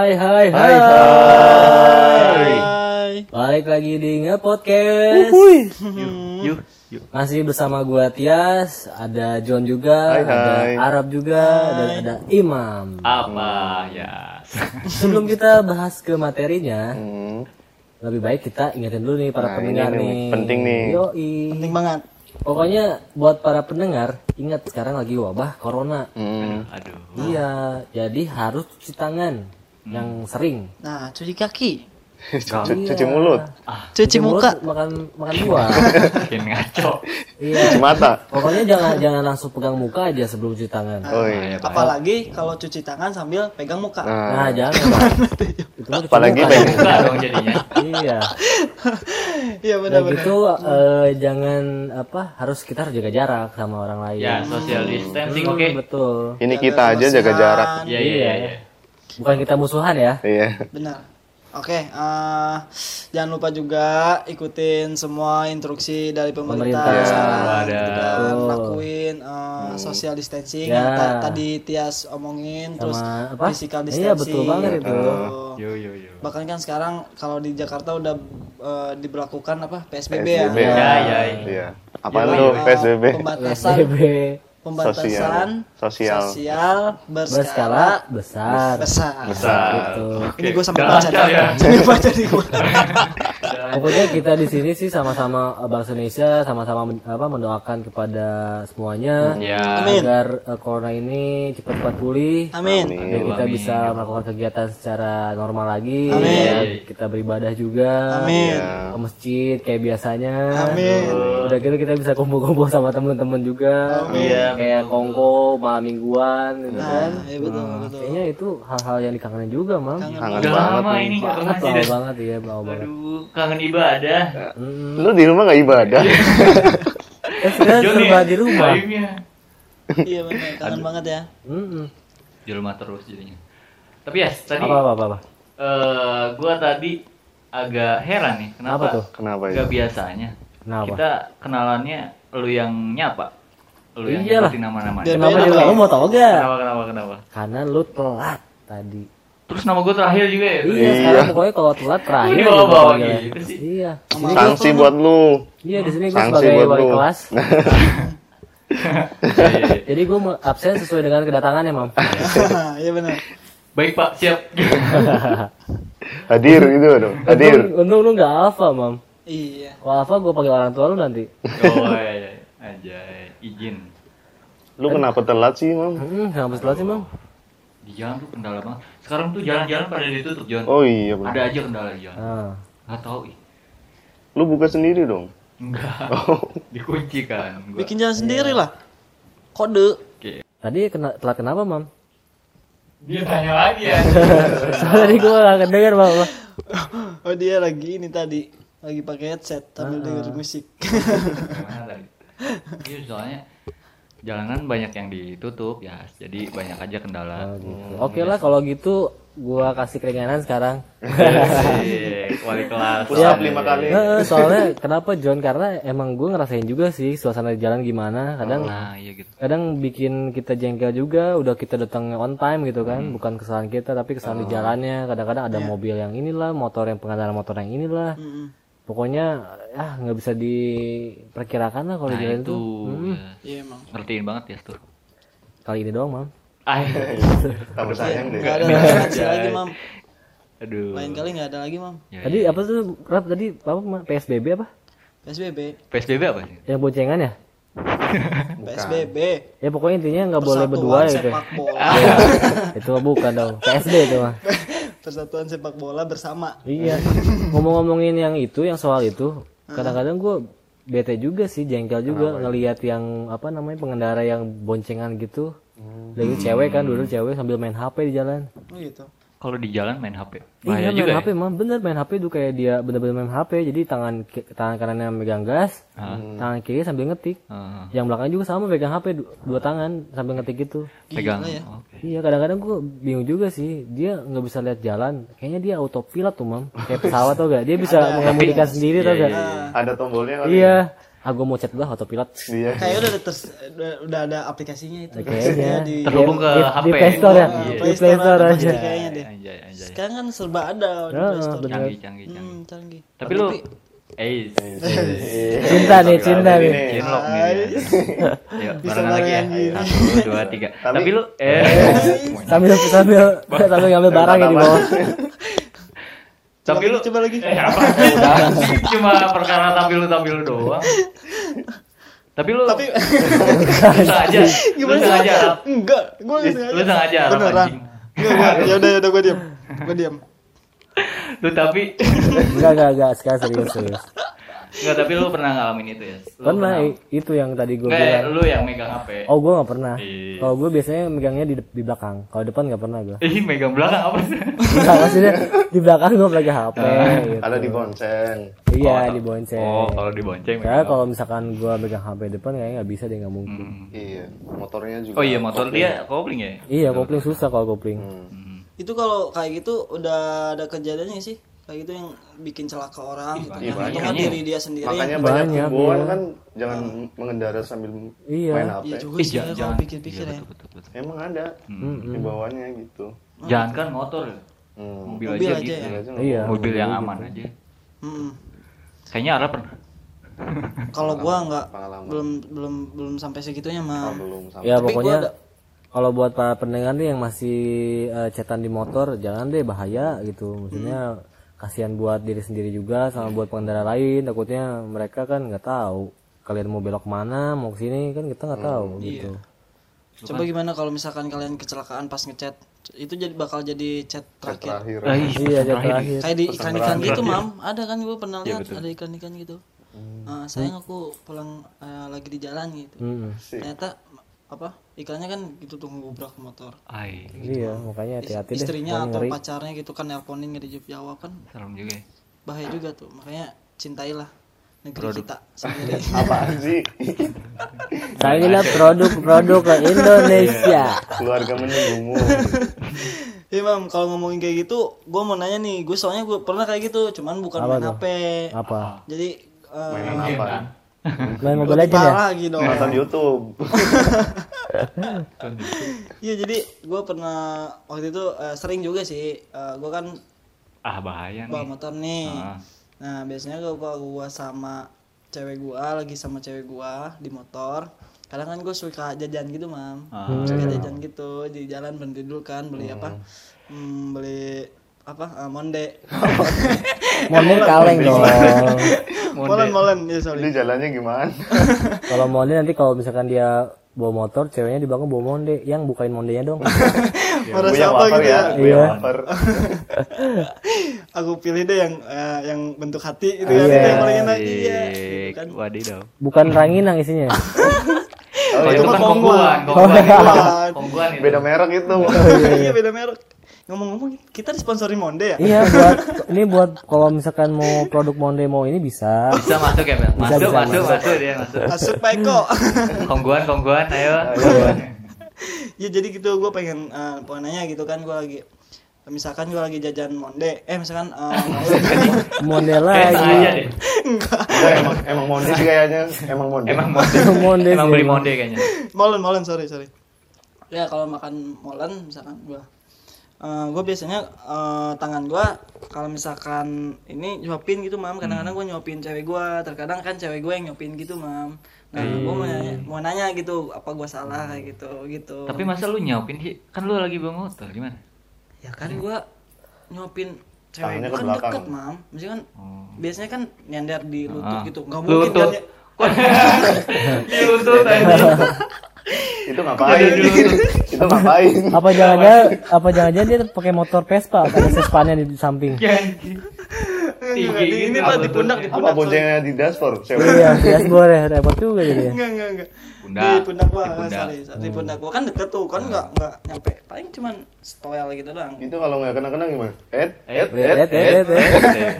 Hai hai hai. Hai, hai. Hai. Balik lagi di Nge Podcast. Yuk, yuk. Masih bersama gua Tias, ada John juga, Hai, ada hai. Arab juga, dan ada Imam. Apa ya? Sebelum kita bahas ke materinya, Hmm. lebih baik kita ingetin dulu nih para Nah, pendengar ini nih, nih. penting nih. Yoi. Penting banget. Pokoknya buat para pendengar, ingat sekarang lagi wabah corona. Hmm. Aduh. Iya, jadi harus cuci tangan yang sering. Nah, cuci kaki, Cuci, cuci mulut, cuci muka. mulut, makan makan buah. Makin ngaco. iya. cuci mata. Pokoknya jangan jangan langsung pegang muka aja sebelum cuci tangan. Oh iya. Apalagi kalau cuci tangan sambil pegang muka. Nah, Nah, jangan. Itu cuci apalagi muka. pegang Buka dong jadinya. Iya. Iya Udah benar-benar. gitu eh, jangan apa harus kita harus jaga jarak sama orang lain. Ya, social distancing Hmm, oke. Betul. ini kita aja jaga jarak. Iya, iya, iya. Iya. Bukan kita musuhan ya. Iya. Benar. Oke, eh, jangan lupa juga ikutin semua instruksi dari pemerintah, Pemerintah. sekarang, Ada. gitu kan. Lakuin eh, social distancing Ya. yang ta- tadi Tias omongin, terus Sama apa? physical Iya, distancing. betul banget itu. Yo yo yo. Bahkan kan sekarang kalau di Jakarta udah eh, diberlakukan apa PSBB, PSBB. ya. Ya, ya, ya. Iya. Apaan Jadi, tuh eh, PSBB? Pembatasan PSBB pembatasan Sosial. sosial berskala, berskala besar. besar. Besar. Gitu. Ini gue sampai baca ya. Sampai baca nih gue. Pokoknya kita di sini sih sama-sama eh, bangsa Indonesia sama-sama men- apa mendoakan kepada semuanya Ya. Amin. agar eh, corona ini cepat-cepat pulih. Amin. Biar kita Amin. bisa melakukan kegiatan secara normal lagi. Amin. Ya, kita beribadah juga. Amin. Iya. Ke masjid kayak biasanya. Amin. Udah gitu kita bisa kumpul-kumpul sama teman-teman juga. Iya, Kayak kongko malam mingguan gitu kan. Iya betul betul. Kayaknya itu hal-hal yang dikangenin juga, Mam. Kangen Udah banget. lama ini ke Banget, ya. banget ya, banget. Aduh, kangen ibadah. Mm. Lu di rumah gak ibadah? Serba ya, di rumah. Iya benar, kangen banget ya. Di rumah terus jadinya. Tapi ya, tadi Apa apa apa. apa? eh gua tadi agak heran nih, kenapa? Apa tuh? Kenapa ya? Gak biasanya. Kenapa? Kita kenalannya lu yang nyapa. Lu yang nyebutin nama-nama. Biar Kenapa tau gak? Kenapa kenapa kenapa? Karena lu telat tadi. Terus nama gue terakhir juga ya? Iya, sekarang pokoknya kalau telat terakhir. Ini bawa-bawa panggilnya. gitu sih. Iya. Di sini gua- Sanksi buat lu. Iya, di sini gue sebagai buat wali lu. kelas. Iya, iya, iya. Jadi gue absen sesuai dengan kedatangannya, Mam. Iya benar. Baik pak, siap. Hadir gitu dong. Hadir. Untung, untung lu gak alfa, Mam. Iya. Kalau alfa gue panggil orang tua lu nanti. Oh iya, iya. aja izin. Lu kenapa telat sih, Mam? Hmm, kenapa telat sih, Mam? Di jalan tuh kendala banget. Sekarang tuh jalan-jalan pada ditutup John. Oh iya benar. Ada aja kendala di jalan. Ah. Gak tau ih. Lu buka sendiri dong. Enggak. Oh. Dikunci kan. Gua. Bikin jalan sendiri lah. Kode. Oke. Tadi kena, telat kenapa, Mam? Dia tanya lagi ya. Soalnya tadi gue gak kedenger, Mam. Oh dia lagi ini tadi lagi pakai headset sambil denger musik. Gimana tadi? Iya soalnya jalanan banyak yang ditutup ya, jadi banyak aja kendala. Oke lah kalau gitu gua kasih keringanan sekarang. Wali kelas. Up lima kali. Soalnya kenapa John? Karena emang gue ngerasain juga sih suasana di jalan gimana. Kadang Nah, iya gitu. kadang bikin kita jengkel juga. Udah kita datang on time gitu kan, bukan kesalahan kita tapi kesalahan di jalannya. Kadang-kadang ada mobil yang inilah, motor yang pengendara motor yang inilah. Mm-mm. Pokoknya ah nggak bisa diperkirakan lah kalau di Nah, jalan itu ya, Iya emang. ngertiin banget ya tuh. Kali ini doang, Mam. Ah, Kamu sayang deh. Gak ada toleransi lagi mam. aduh. Lain kali nggak ada lagi mam. Ya, Tadi apa tuh? Rap tadi apa? Mam? PSBB apa? PSBB. PSBB apa sih? Yang boncengan ya? PSBB. Ya pokoknya intinya nggak boleh berdua Persatuan gitu. sepak bola. Iya, itu bukan dong. PSD itu mah. Persatuan sepak bola bersama. Iya. Ngomong-ngomongin yang itu, yang soal itu, kadang-kadang gue bete juga sih, jengkel juga ngelihat yang apa namanya pengendara yang boncengan gitu. Lagi cewek kan dulu cewek sambil main HP di jalan. Oh gitu. Kalau di jalan main HP. Iya Bahaya main juga HP mah bener main HP tuh kayak dia bener-bener main HP jadi tangan tangan kanannya megang gas, tangan kiri sambil ngetik. ya. Heeh. Yang belakang juga sama pegang HP du- dua tangan sambil ngetik gitu. pegang. ya. Oke. Iya kadang-kadang gue bingung juga sih dia nggak bisa lihat jalan kayaknya dia autopilot tuh mam kayak pesawat tau gak dia bisa mengemudikan sendiri tau gak Ada tombolnya kali. iya ah gue mau chat lah autopilot Dia Kayaknya udah ada terus udah, udah ada aplikasinya itu. kayaknya di Terhubung ke di, HP. di Play Store ya Iya. di Play Store ada aja kayaknya deh. Anjay, anjay. Sekarang kan serba ada di Ah, Play Store. bener. Canggih, canggih, canggih. Hmm, canggih. Tapi lu eh cinta nih cinta nih cinlok nih. Yuk, Bisa barengan lagi ya. Satu, dua, tiga. Tapi lu eh sambil sambil sambil ngambil barang ya di bawah tapi lu coba lagi. Eh, apa? Udah. Cuma perkara tampil lu tampil lu doang. Tapi lu Tapi sengaja. Lu gimana sengaja. Enggak, gue enggak sengaja. Lu sengaja Beneran. anjing. Enggak, gua, ya udah ya udah gue diam. Gue diam. Lu tapi enggak enggak enggak sekarang serius serius Enggak, tapi lu pernah ngalamin itu ya? Lu pernah i- itu yang tadi gue bilang lu yang megang HP. oh gue nggak pernah Iya. kalau gue biasanya megangnya di di belakang kalau depan nggak pernah gue Ih, megang belakang apa sih? Enggak maksudnya di belakang gue pegang HP gitu. ada di bonceng. iya Oh, di bonceng Oh, kalau dibonceng Karena megang. kalau misalkan gue megang HP depan kayaknya nggak bisa deh nggak mungkin Hmm. Iya, motornya juga. Oh iya, motor dia kopling ya? iya kopling susah kalau kopling Hmm. Itu kalau kayak gitu udah ada kejadiannya sih. Kayak gitu yang bikin celaka orang gitu. Iya, banyak. kan diri dia sendiri. Makanya Banyak, banyak himbauan kan jangan mengendara sambil Iya. main HP. Iya juga Eh, sih jangan, pikir-pikir Iya, ya. betul, betul, betul. Emang ada himbauannya gitu. Jangan kan motor ya? Hmm. Mobil, Mobil aja, aja gitu. ya? Iya, aja iya Mobil yang aman aja. Mm-mm. Kayaknya Ara pernah. Kalau gua nggak belum belum belum sampai segitunya mah. Oh, belum sampai. ya Tapi pokoknya ada- kalau buat para pendengar nih yang masih eh, cetan di motor jangan deh bahaya gitu maksudnya kasihan buat diri sendiri juga sama buat pengendara lain takutnya mereka kan nggak tahu kalian mau belok mana mau ke sini kan kita nggak tahu gitu Coba gimana kalau misalkan kalian kecelakaan pas ngechat itu jadi bakal jadi chat terakhir. Terakhir. iya jadi terakhir Kayak di iklan-iklan gitu, Mam. Ada kan gue pernah lihat ada iklan-iklan gitu. Ah, sayang aku pulang eh, lagi di jalan gitu. Mm-mm. Ternyata apa? Iklannya kan gitu tuh ngubrak motor. Ai, iya makanya hati-hati deh Istrinya atau ngeri. pacarnya gitu kan nelponin nggak dijawab jawab kan serem juga ya. bahaya juga tuh. Makanya cintailah negeri kita sendiri. Apaan sih? Sayangilah produk-produk ke Indonesia Keluarga menunggumu. Iya mam, kalau ngomongin kayak gitu, gue mau nanya nih, gue soalnya gue pernah kayak gitu, cuman bukan Apa main tuh? HP. apa Jadi eh, Mainan apa? main Mobile Legends ya parah lagi dong. Nonton YouTube. Iya jadi gue pernah waktu itu eh, sering juga sih, gue kan Ah, bahaya bawa nih. motor nih. Ah. Nah biasanya gue gua sama cewek gue lagi sama cewek gue di motor. Kadang kan gue suka jajan gitu mam, Ah. suka jajan gitu di jalan berhenti dulu kan beli apa? Hmm, beli apa? Eh, monde. Molen kaleng dong molen molen ya sorry. Jadi jalannya gimana? kalau monde nanti kalau misalkan dia bawa motor ceweknya di belakang bawa monde yang bukain mondenya dong Merasa Gue yang apa wafer gitu ya. ya? Iya. wafer. Aku pilih deh yang eh, yang bentuk hati itu Iya. kan itu yang paling enak iya. Gitu kan. Wadidaw. bukan ranginang isinya Oh, Oh, itu itu kan kongguan, kongguan. kongguan. Kongguan. Kongguan itu. beda merek itu. Iya beda merek. Ngomong-ngomong kita disponsori Monde ya? iya buat ini buat kalau misalkan mau produk monde mau ini bisa Bisa masuk ya, Bel? Masuk, bisa, masuk, masuk. masuk dia masuk. Masuk Pak Eko. Kongguan, kongguan, ayo. ya jadi gitu gue pengen eh, pengen nanya gitu kan gue lagi misalkan gue lagi jajan Monde eh misalkan eh, monde lagi enggak emang emang monde sih kayaknya. Emang monde. Emang monde. Monde Emang beli monde kayaknya. molen molen sorry sorry ya kalau makan molen misalkan gue gue biasanya eh, tangan gue kalau misalkan ini nyuapin gitu mam kadang-kadang gue nyuapin cewek gue terkadang kan cewek gue yang nyuapin gitu mam nah gue mau nanya, mau nanya gitu apa gue salah kayak gitu gitu Tapi masa lu nyopin sih? Kan lu lagi bawa motor, gimana? ya kan gue nyuapin cewek gue kan belakang. deket mam maksudnya kan Oh. biasanya kan nyender di lutut Ah. gitu nggak mungkin Lutut. kan ya- Di lutut aja. Itu ngapain? itu ngapain? apa jangan-jangan apa jangan-jangan dia pakai motor Vespa ada sespannya di samping Tinggi Enggak, di- ini gitu, pak di pundak di Apa pundak sorry. boncengnya di dashboard? Cewek. iya dashboard ya repot juga jadi ya enggak enggak enggak Pundak. di pundak gua Di sorry, di pundak gua kan deket tuh kan enggak enggak nyampe paling cuman stoel gitu doang Itu kalau nggak kena-kena gimana? Eh, Eh, eh, eh, eh, eh, eh, eh.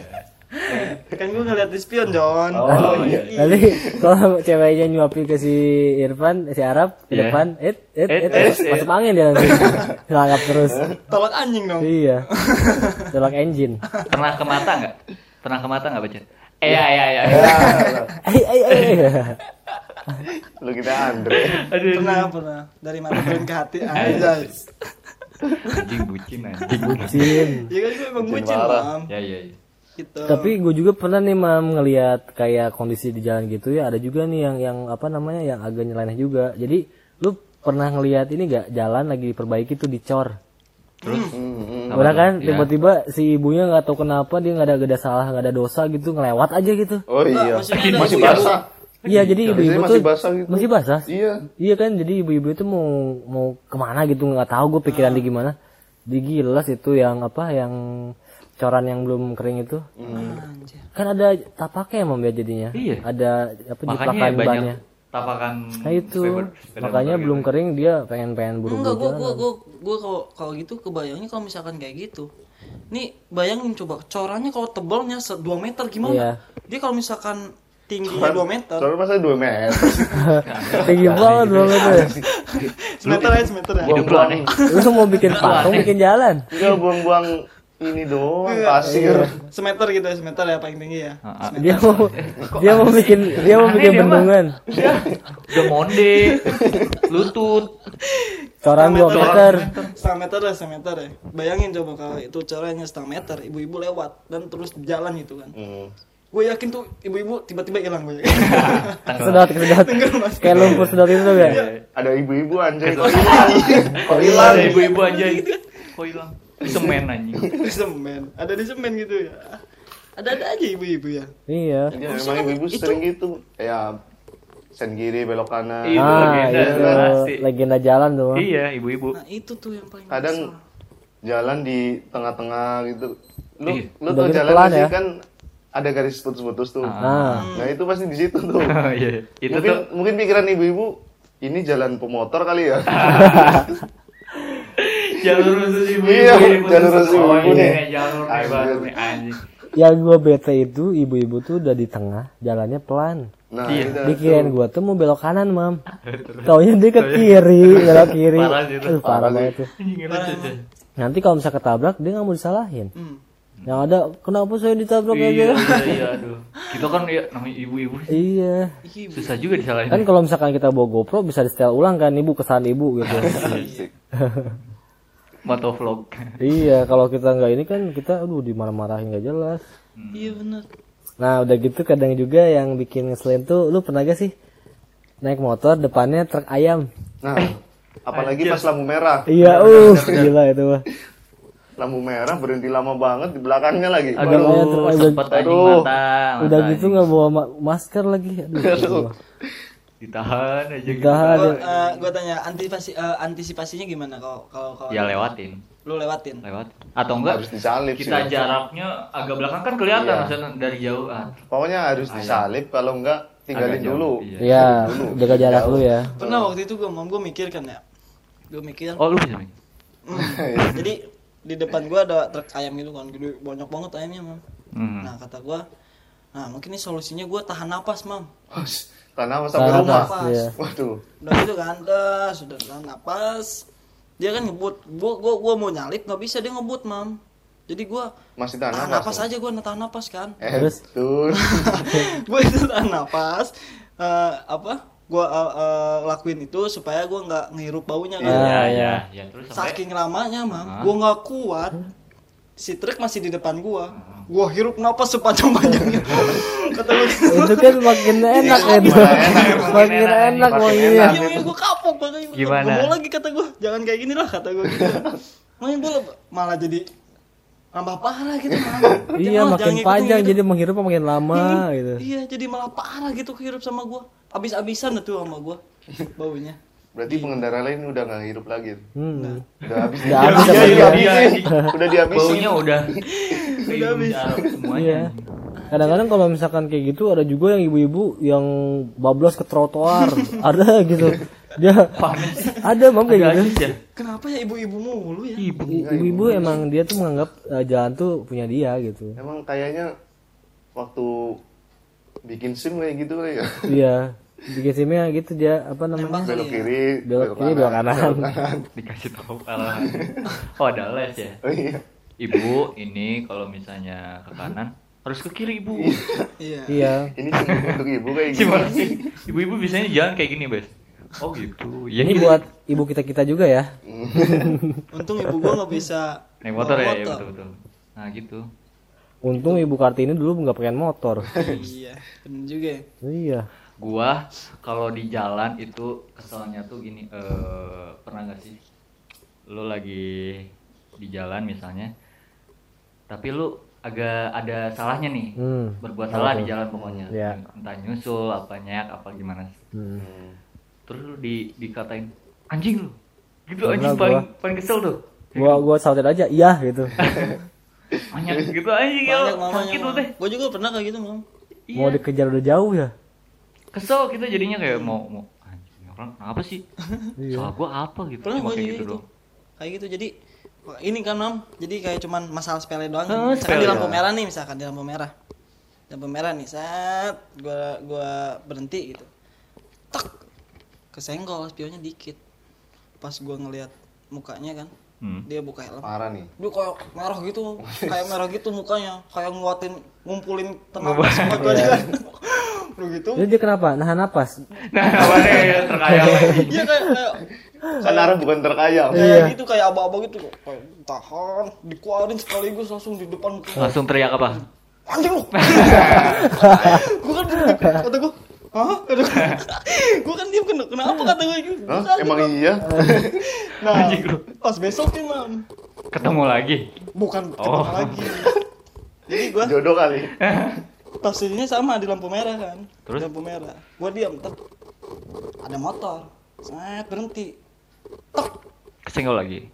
kan gua ngeliat di spion John Oh iya. Nanti kalau ceweknya nyuapin ke si Irfan, si Arab ke Iya. depan, it, it, Eh, it, eh, it, masuk angin dia nanti. Ngelangkap terus. tolak anjing dong iya. Tolak engine. Pernah ke mata nggak? Pernah ke mata nggak, Bacet? Iya iya iya. Eh eh eh. Lu kita Andre. Aduh. pernah pernah dari mata turun ke hati anjay Anjing bucin anjing. Bucin. ya kan gue emang Bucin mam Ya iya iya. Gitu Tapi gue juga pernah nih mam ngelihat kayak kondisi di jalan gitu ya ada juga nih yang yang apa namanya yang agak nyeleneh juga. Jadi lu pernah ngelihat ini gak jalan lagi diperbaiki tuh dicor. Terus Hmm, hmm. Udah kan Ya. tiba-tiba si ibunya nggak tahu kenapa dia nggak ada gak ada salah nggak ada dosa gitu ngelewat aja gitu. Oh iya. Masih ibu-ibu. basah. Iya jadi ibu-ibu Biasanya tuh masih basah gitu. masih basah. Iya. Iya kan jadi ibu-ibu itu mau mau ke mana gitu nggak tahu gue pikiran dia gimana. Digilas itu yang apa yang coran yang belum kering itu. Anjir. Kan ada tapaknya emang ya jadinya. Iya. Ada apa jiplakan banyak bannya. tapakan Nah itu makanya belum gitu. kering dia pengen-pengen enggak buru-buru gue jalan. gue gue gue kalau kalau gitu kebayangnya kalau misalkan kayak gitu nih bayangin coba corannya kalau tebalnya 2 meter gimana Iya. dia kalau misalkan tingginya 2 meter Soalnya masa 2 meter. Tinggi banget dua meter. semeter ya semeter ya Hidup. Lu mau bikin patung bikin jalan. Enggak buang-buang ini doang, Iya. pasir. semeter gitu ya semeter ya paling tinggi ya Ah, ah. Dia mau dia mau bikin dia mau bikin dia bendungan. Udah monde, lutut. Coran 2 Setengah meter. setengah meter ya setengah meter ya bayangin coba kalau itu corannya setengah meter ibu-ibu lewat dan terus jalan gitu kan Hmm. gue yakin tuh ibu-ibu tiba-tiba hilang gue Sedot sedot. Kayak lumpur sedot itu gak? Ada ibu-ibu anjay kok hilang. Ibu-ibu aja. Kok hilang? Di semen anjing. di semen ada di semen gitu ya ada-ada aja ibu-ibu ya Iya. Iya, emang ibu-ibu sering gitu. Kayak sen kiri belok kanan. Iya. Itu Ah, legenda itu pasti. legenda jalan tuh. Iya, ibu-ibu. nah itu tuh yang paling Kadang kesel. jalan di tengah-tengah gitu. Lu Iya. lu tuh jalan pelan sih ya. kan ada garis putus-putus tuh. Nah, Nah, itu pasti di situ tuh. Iya, itu mungkin tuh mungkin pikiran ibu-ibu ini jalan pemotor kali ya. jalur khusus ibu-ibu. Iya, khusus. jalur khusus Oh, ibu-ibu ini nih. nih, jalur nih baru nih anjing. yang gua bete itu ibu-ibu tuh udah di tengah, jalannya pelan. Nah, Iya. itu. Dikirain gua tuh mau belok kanan, Mam. Taunya dia ke kiri, belok kiri. Parah itu. Aduh, parah Parah banget tuh. Tuh. Nanti kalau misalnya ketabrak dia nggak mau disalahin. Hmm. Yang ada kenapa saya ditabrak Iya, aja? iya, iya, aduh. Kita kan ya namanya ibu-ibu. Iya. Susah juga disalahin. Kan kalau misalkan kita bawa GoPro bisa di setel ulang kan ibu kesan ibu gitu. Asik. Motovlog. iya, kalau kita nggak ini kan kita aduh dimarah-marahin nggak jelas. iya bener Nah udah gitu kadang juga yang bikin ngeselin tuh lu pernah gak sih naik motor depannya truk ayam? Nah, apalagi pas lampu merah. Iya, uh gila itu mah. Lampu merah berhenti lama banget di belakangnya lagi. Aduh, sempet anjing Aduh. mata. udah mata gitu nggak bawa ma- masker lagi. Aduh. gila. Ditahan aja gitu. Udahan. gue Ada- tanya antisipasi eh, antisipasinya gimana kalau kalau kalau Ya lewatin, lu lewatin lewat. Atau enggak Harus disalip kita sih. jaraknya agak belakang kan kelihatan Iya. dari jauh. Ah, Pokoknya harus disalip kalau enggak tinggalin agak jauh, dulu. iya. Iya, jaga jarak lu ya. pernah waktu itu gue mau gue mikir kan ya gue mikir Oh, lu bisa main? Hmm. jadi di depan gue ada truk ayam gitu kan gede banyak banget ayamnya mam Hmm. nah kata gue nah mungkin ini solusinya gue tahan napas mam Karena apa sampai rumah. napas Iya. Waduh. udah gitu kan dah sudah tahan napas dia kan ngebut gua gua gua mau nyalip nggak bisa dia ngebut mam jadi gua Masih tahan tahan napas. napas aja gua tahan napas kan Eh, Terus? betul. gua itu tahan napas eh, apa gua eh, eh, lakuin itu supaya gua nggak ngehirup baunya kan Iya, Ya, iya. ya, ya. Terus sampai saking lamanya mam Hah? gua nggak kuat si truk masih di depan gua gua hirup napas sepanjang panjangnya kata gua gitu. Itu kan makin enak ya itu. Makin enak Makin enak. Iya, iya, gue kapok gua Gimana? mau lagi kata gue jangan kayak gini lah kata gue gitu makanya gue malah jadi nambah parah gitu malah Iya, Jangan, makin ngikutin panjang gitu. jadi menghirup makin lama gitu. iya jadi malah parah gitu kehirup sama gue abis-abisan itu sama gue baunya Berarti pengendara lain udah nggak hirup lagi. Hmm. Udah habis. Udah habis Udah sama dia. dihabisin. Udah dihabisin. baunya udah Udah habis. semuanya. Iya. Kadang-kadang kalau misalkan kayak gitu ada juga yang ibu-ibu yang bablas ke trotoar, ada gitu. Dia ada mam kayak gitu. ya. kenapa ya ibu-ibu mulu ya Ibu. I- Ibu-ibu emang dia tuh menganggap eh, jalan tuh punya dia gitu. Emang kayaknya waktu bikin SIM kayak gitu kali ya. Iya. Bikin simnya gitu dia apa namanya? Belok kiri, Belok kiri, belok kanan. belok kanan. Dikasih tahu arahan. Oh, ada les ya. Oh iya. Ibu, ini kalau misalnya ke kanan harus ke kiri ibu Iya. iya Ini cuma untuk ibu kayak gimana sih ibu-ibu biasanya jalan kayak gini bes oh gitu ya ini gitu. buat ibu kita kita juga ya Untung ibu gua nggak bisa naik motor ya, ya betul betul nah gitu untung ibu kartini dulu nggak pengen motor iya, bener juga. ya. iya gua kalau di jalan itu keselnya tuh gini eh pernah gak sih? Lu lagi di jalan misalnya tapi lu agak ada salahnya nih Hmm. berbuat salah di jalan pokoknya. Iya. entah nyusul apa nyak apa gimana Hmm. terus lu di dikatain anjing lu. Gitu Pernah anjing gua. paling paling kesel tuh. gua gua sautin aja iya gitu. Banyak gitu anjing ya. sakit lu teh. Gue juga pernah kayak gitu, Mam. iya. Mau dikejar udah jauh ya kesel kita jadinya kayak mau mau anjing orang kenapa sih Iya. salah gua apa gitu Pernah cuma gue kayak gitu gitu. doang Kayak gitu. Jadi ini kan, Mam. Jadi kayak cuman masalah sepele doang. Oh, misalkan sepele di lampu merah nih, misalkan di lampu merah. Lampu merah nih, saat gua gua berhenti gitu. Tak. Kesenggol spionnya dikit. Pas gua ngelihat mukanya kan, Hmm. dia buka helm. Parah nih. Dia kayak merah gitu, kayak merah gitu mukanya, kayak nguatin, ngumpulin tenaga semua gua kan. Lu gitu. jadi dia kenapa nahan napas nah apa nih terkaya lagi Iya kayak kayak Kan bukan terkaya. kayak Iya. gitu kayak aba-aba gitu kayak tahan dikeluarin sekaligus langsung di depan langsung teriak apa anjing lu gua kan kata gua Hah? Gua kan diem kena, kenapa kata gua gitu Hah? Emang iya? Nah, Anjing lu. pas besoknya mam ketemu lagi Bukan Oh. ketemu lagi Jadi gua Jodoh kali. posisinya sama di lampu merah kan. Terus? Di lampu merah. Gua diam, tek. Ada motor. Set, berhenti. Tek, kesenggol lagi?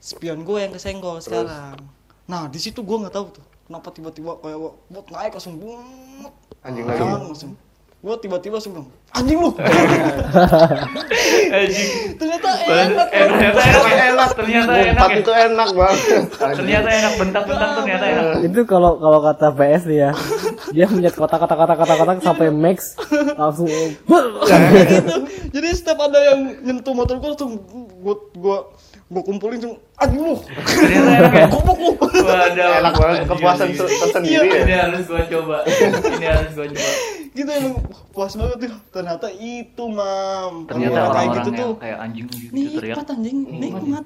Spion gue yang kesenggol sekarang. Nah di situ gue nggak tahu tuh kenapa tiba-tiba kayak buat naik langsung bung, Anjing lagi. langsung. Gue tiba-tiba langsung bilang, anjing lu. anjing Ternyata eh, enak. ternyata enak enak ternyata enak ya. itu enak banget. ternyata enak bentak-bentak ternyata enak itu kalau kalau kata PS nih ya dia punya kotak-kotak kotak-kotak kotak sampai max langsung gitu. Jadi setiap ada yang nyentuh motor gue langsung gue gue gue kumpulin ya Goblok lu. waduh Enak banget kepuasan tersendiri ini ya. harus gua coba ini harus gua coba gitu emang puas banget tuh. Ternyata itu mam. ternyata Orang kayak orang-orang gitu tuh. kayak anjing gitu teriak Nikmat anjing, nikmat.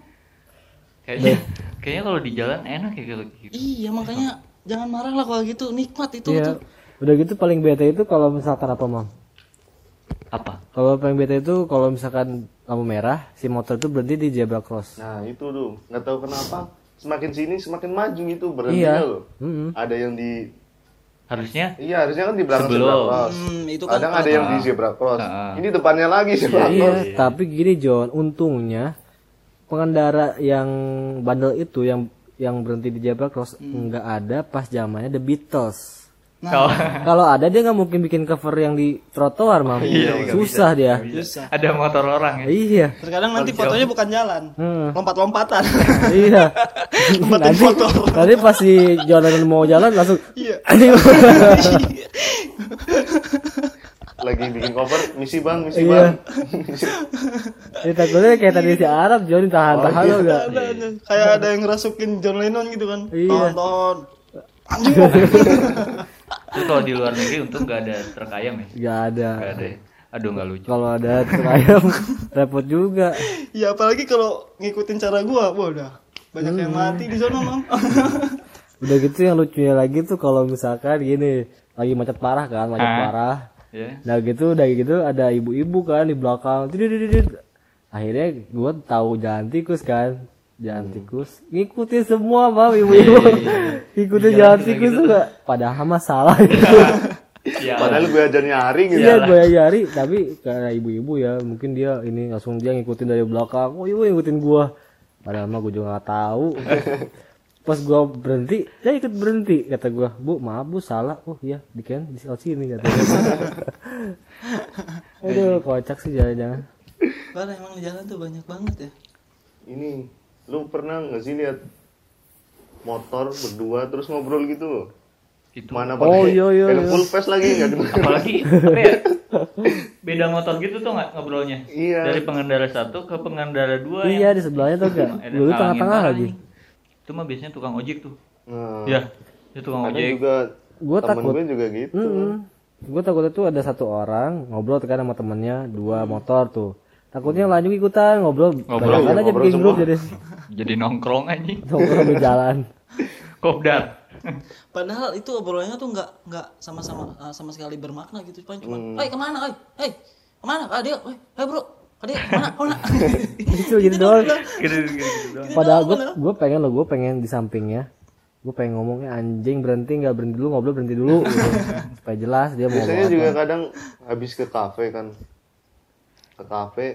kayaknya kayaknya kalau di jalan enak ya kalau gitu Iya makanya jangan marah lah kalau gitu nikmat itu Iya. tuh. Udah gitu paling bete itu kalau misalkan apa mam? Apa Kalau paling bete itu kalau misalkan lampu merah, si motor itu berhenti di zebra cross. Nah itu tuh nggak tahu kenapa semakin sini semakin maju gitu berhenti Iya. loh. Mm-mm. Ada yang di harusnya iya harusnya kan di belakang Sebelum. zebra cross. Hmm, itu kan Kadang ada yang di zebra cross. Ah. Ini depannya lagi zebra Iya, cross. tapi gini John, untungnya pengendara yang bandel itu yang yang berhenti di zebra cross nggak ada pas zamannya The Beatles. Kalau Kalau ada dia nggak mungkin bikin cover yang di trotoar, mam. Iya, nggak Susah dia. Susah. ada motor orang ya Iya. Terkadang nanti fotonya bukan jalan, Hmm. lompat-lompatan. iya. nanti, nanti pas si Jonathan mau jalan langsung Iya. Lagi bikin cover misi bang, misi Iya. bang. Ini takutnya kayak tadi si Arab John tahan-tahan Oh, iya. Ada, ada. Kayak ada yang ngerasukin John Lennon gitu kan. Iya. Tonton. Anjing Terus kalau di luar negeri untung gak ada truk ayam ya Enggak ada. gak ada ya? aduh gak lucu Kalau ada truk ayam repot juga. Ya apalagi kalau ngikutin cara gua, wah udah banyak yang mati di sana, Mam. Udah gitu yang lucunya lagi tuh kalau misalkan gini lagi macet parah kan, macet Hah? parah. ya Nah gitu udah gitu ada ibu-ibu kan di belakang. Tidit-tidit. Akhirnya gue tahu jalan tikus kan. Jalan tikus ngikutin semua bang ibu-ibu. Ngikutin jalan tikus tuh gak. Padahal mah salah gitu. ya Padahal gue aja nyari gitu. Iya gue nyari tapi karena ibu-ibu ya mungkin dia ini langsung dia ngikutin dari belakang. Oh ibu ngikutin gua. Padahal mah gue juga nggak tahu. Pas gua berhenti, dia ikut berhenti kata gua. Bu maaf bu salah. Oh iya di kan di sini kata dia. Aduh kocak sih jangan-jangan. Padahal emang di jalan tuh banyak banget ya. Ini lu pernah nggak sih lihat motor berdua terus ngobrol gitu? Loh? itu. Mana Oh, iya, iya, helm iya. full face lagi nggak? Apalagi apa ya? Beda motor gitu tuh nggak ngobrolnya? Iya. dari pengendara satu ke pengendara dua Iya yang di sebelahnya tuh gak. ada Dulu tengah-tengah lagi. itu mah biasanya tukang ojek tuh. Nah, ya Itu tukang ada ojek. juga Gua temen takut. gue juga gitu. Gue takutnya tuh ada satu orang ngobrol kan sama temennya dua motor tuh. Takutnya lanjut ikutan ngobrol. Ngobrol, ngobrol aja ngobrol bikin grup jadi Jadi nongkrong anjing. ngobrol di jalan Kopdar. Padahal itu obrolannya tuh nggak nggak sama-sama uh, sama sekali bermakna gitu, Pan. Cuma, "Hei, ke mana? Hei, hei, ke mana? Ah, dia, hei, hei, bro, Ah, dia ke mana? Ke mana?" itu gitu doang Gitu gitu. padahal gue gue pengen lo gue pengen di sampingnya gue pengen ngomongnya anjing berhenti nggak berhenti dulu ngobrol berhenti dulu gitu. supaya jelas dia mau biasanya juga kadang habis ke kafe kan ke kafe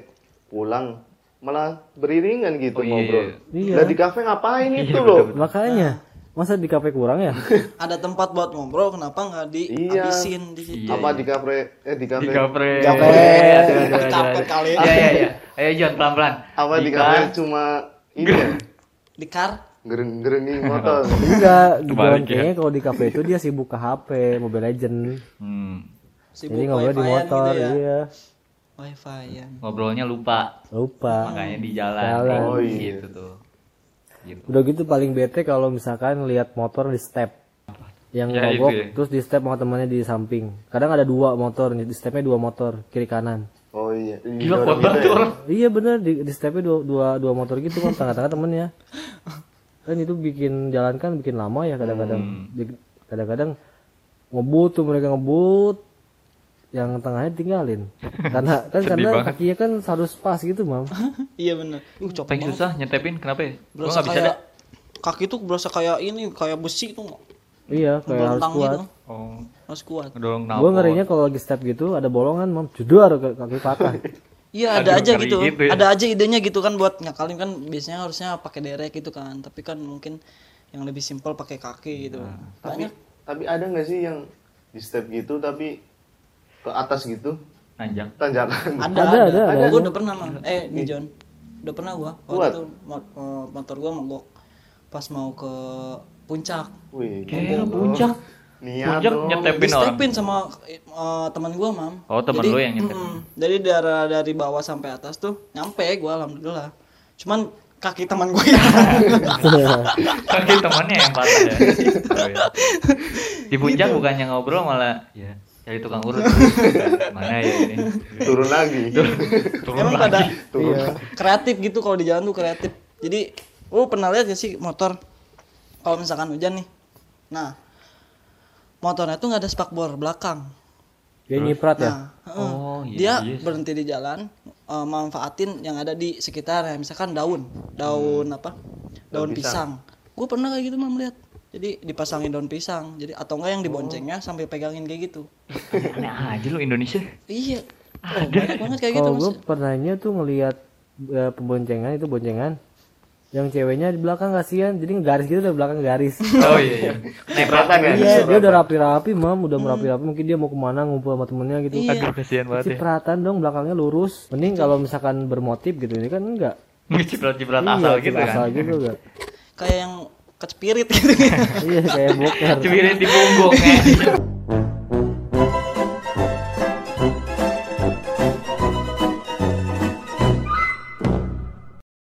pulang malah beriringan gitu Oh, iya, ngobrol iya. Lah di kafe ngapain itu loh makanya masa di kafe kurang ya Ada tempat buat ngobrol, kenapa nggak Iya. dihabisin di situ? apa di kafe eh di kafe Di kapre. Kapre. Di kafe kali. Ya ya ya. Ayo John pelan-pelan. apa di Jika- kafe cuma ini ya Di kar. gereng gerengin motor enggak John ya. kayaknya kalau di kafe itu dia sibuk ke HP Mobile Legend Hmm. Sibuk jadi ngobrol di wifi-an motor gitu ya. iya Wifi ya. Ngobrolnya lupa. lupa Makanya di jalan. Jalan. Oh, iya. Gitu tuh. Gitu. Udah gitu paling bete kalau misalkan lihat motor di step. Yang Ya, mogok ya. terus di step sama temannya di samping. Kadang ada dua motor, di stepnya dua motor kiri kanan. oh iya Gila Didorong kuat gitu banget ya. tuh orang. Iya bener di, di stepnya dua, dua dua motor gitu kan tengah-tengah temennya. Kan itu bikin jalan kan bikin lama ya kadang-kadang. Hmm. Kadang-kadang ngebut tuh mereka ngebut yang tengahnya tinggalin karena kan Sedih karena banget. kakinya kan harus pas gitu mam Iya bener. Uh, Paling banget. susah nyetepin kenapa ya? Gua Berasa nggak bisa kayak kaki tuh berasa kayak ini, kayak besi tuh. iya kayak harus kuat gitu. Oh, Harus kuat. ngedorong gue ngerinya kalau lagi step gitu ada bolongan mam jedar ke- kaki patah Iya Aduh, ada aja gitu. gitu ya. Ada aja idenya gitu kan buat ngakalin kan biasanya harusnya pakai derek gitu kan. Tapi kan mungkin yang lebih simpel pakai kaki gitu. tapi Banyak. tapi ada nggak sih yang di step gitu tapi ke atas gitu Nanjak. tanjakan Ada, Ada, ada, ada, ada. Gua udah pernah mah. Eh, di John. Udah pernah gua. Waktu Kuat. itu eh, motor gua mogok pas mau ke puncak. wih Kayak puncak. niat Puncak nyetepin orang. Stepin sama eh, teman gua, Mam. Oh, Jadi, lu yang nyetepin. mm-mm. Dari dari dari bawah sampai atas tuh nyampe gua alhamdulillah. Cuman kaki teman gue ya. Kaki temannya yang patah ya. Oh, iya. Di puncak bukannya ngobrol malah ya cari tukang urut. Mana ya ini? turun lagi Turun Emang lagi. pada iya kreatif gitu kalau di jalan tuh kreatif. Jadi, lu pernah lihat gak sih motor kalau misalkan hujan nih. Nah, motornya tuh nggak ada spakbor belakang. dia nyiprat ya Nah, heeh. Oh, iya, dia iya berhenti di jalan, eh, manfaatin yang ada di sekitar, misalkan daun, daun apa, daun, pisang. Gue pernah kayak gitu mam lihat. Jadi dipasangin daun pisang, jadi atau enggak yang diboncengnya sambil pegangin kayak gitu. Aneh aja lu Indonesia. Iya, oh, banyak banget kayak gitu kalau mas. gue pernahnya tuh ngelihat eh, pemboncengan itu boncengan. Yang ceweknya di belakang kasihan. Jadi garis gitu dari belakang garis. Oh iya iya. cipratan ya iya dia udah rapi-rapi mam. Udah merapi-rapi mungkin dia mau ke mana ngumpul sama temennya gitu. Iya. Aduh kasihan banget ya. cipratan dong belakangnya lurus. Mending kalau misalkan bermotif gitu ini kan enggak. Ngeciprat-ciprat Iya, asal gitu asal kan. gitu enggak. Kayak yang ke spirit gitu. Iya kayak boker. Spirit di punggung. Ya.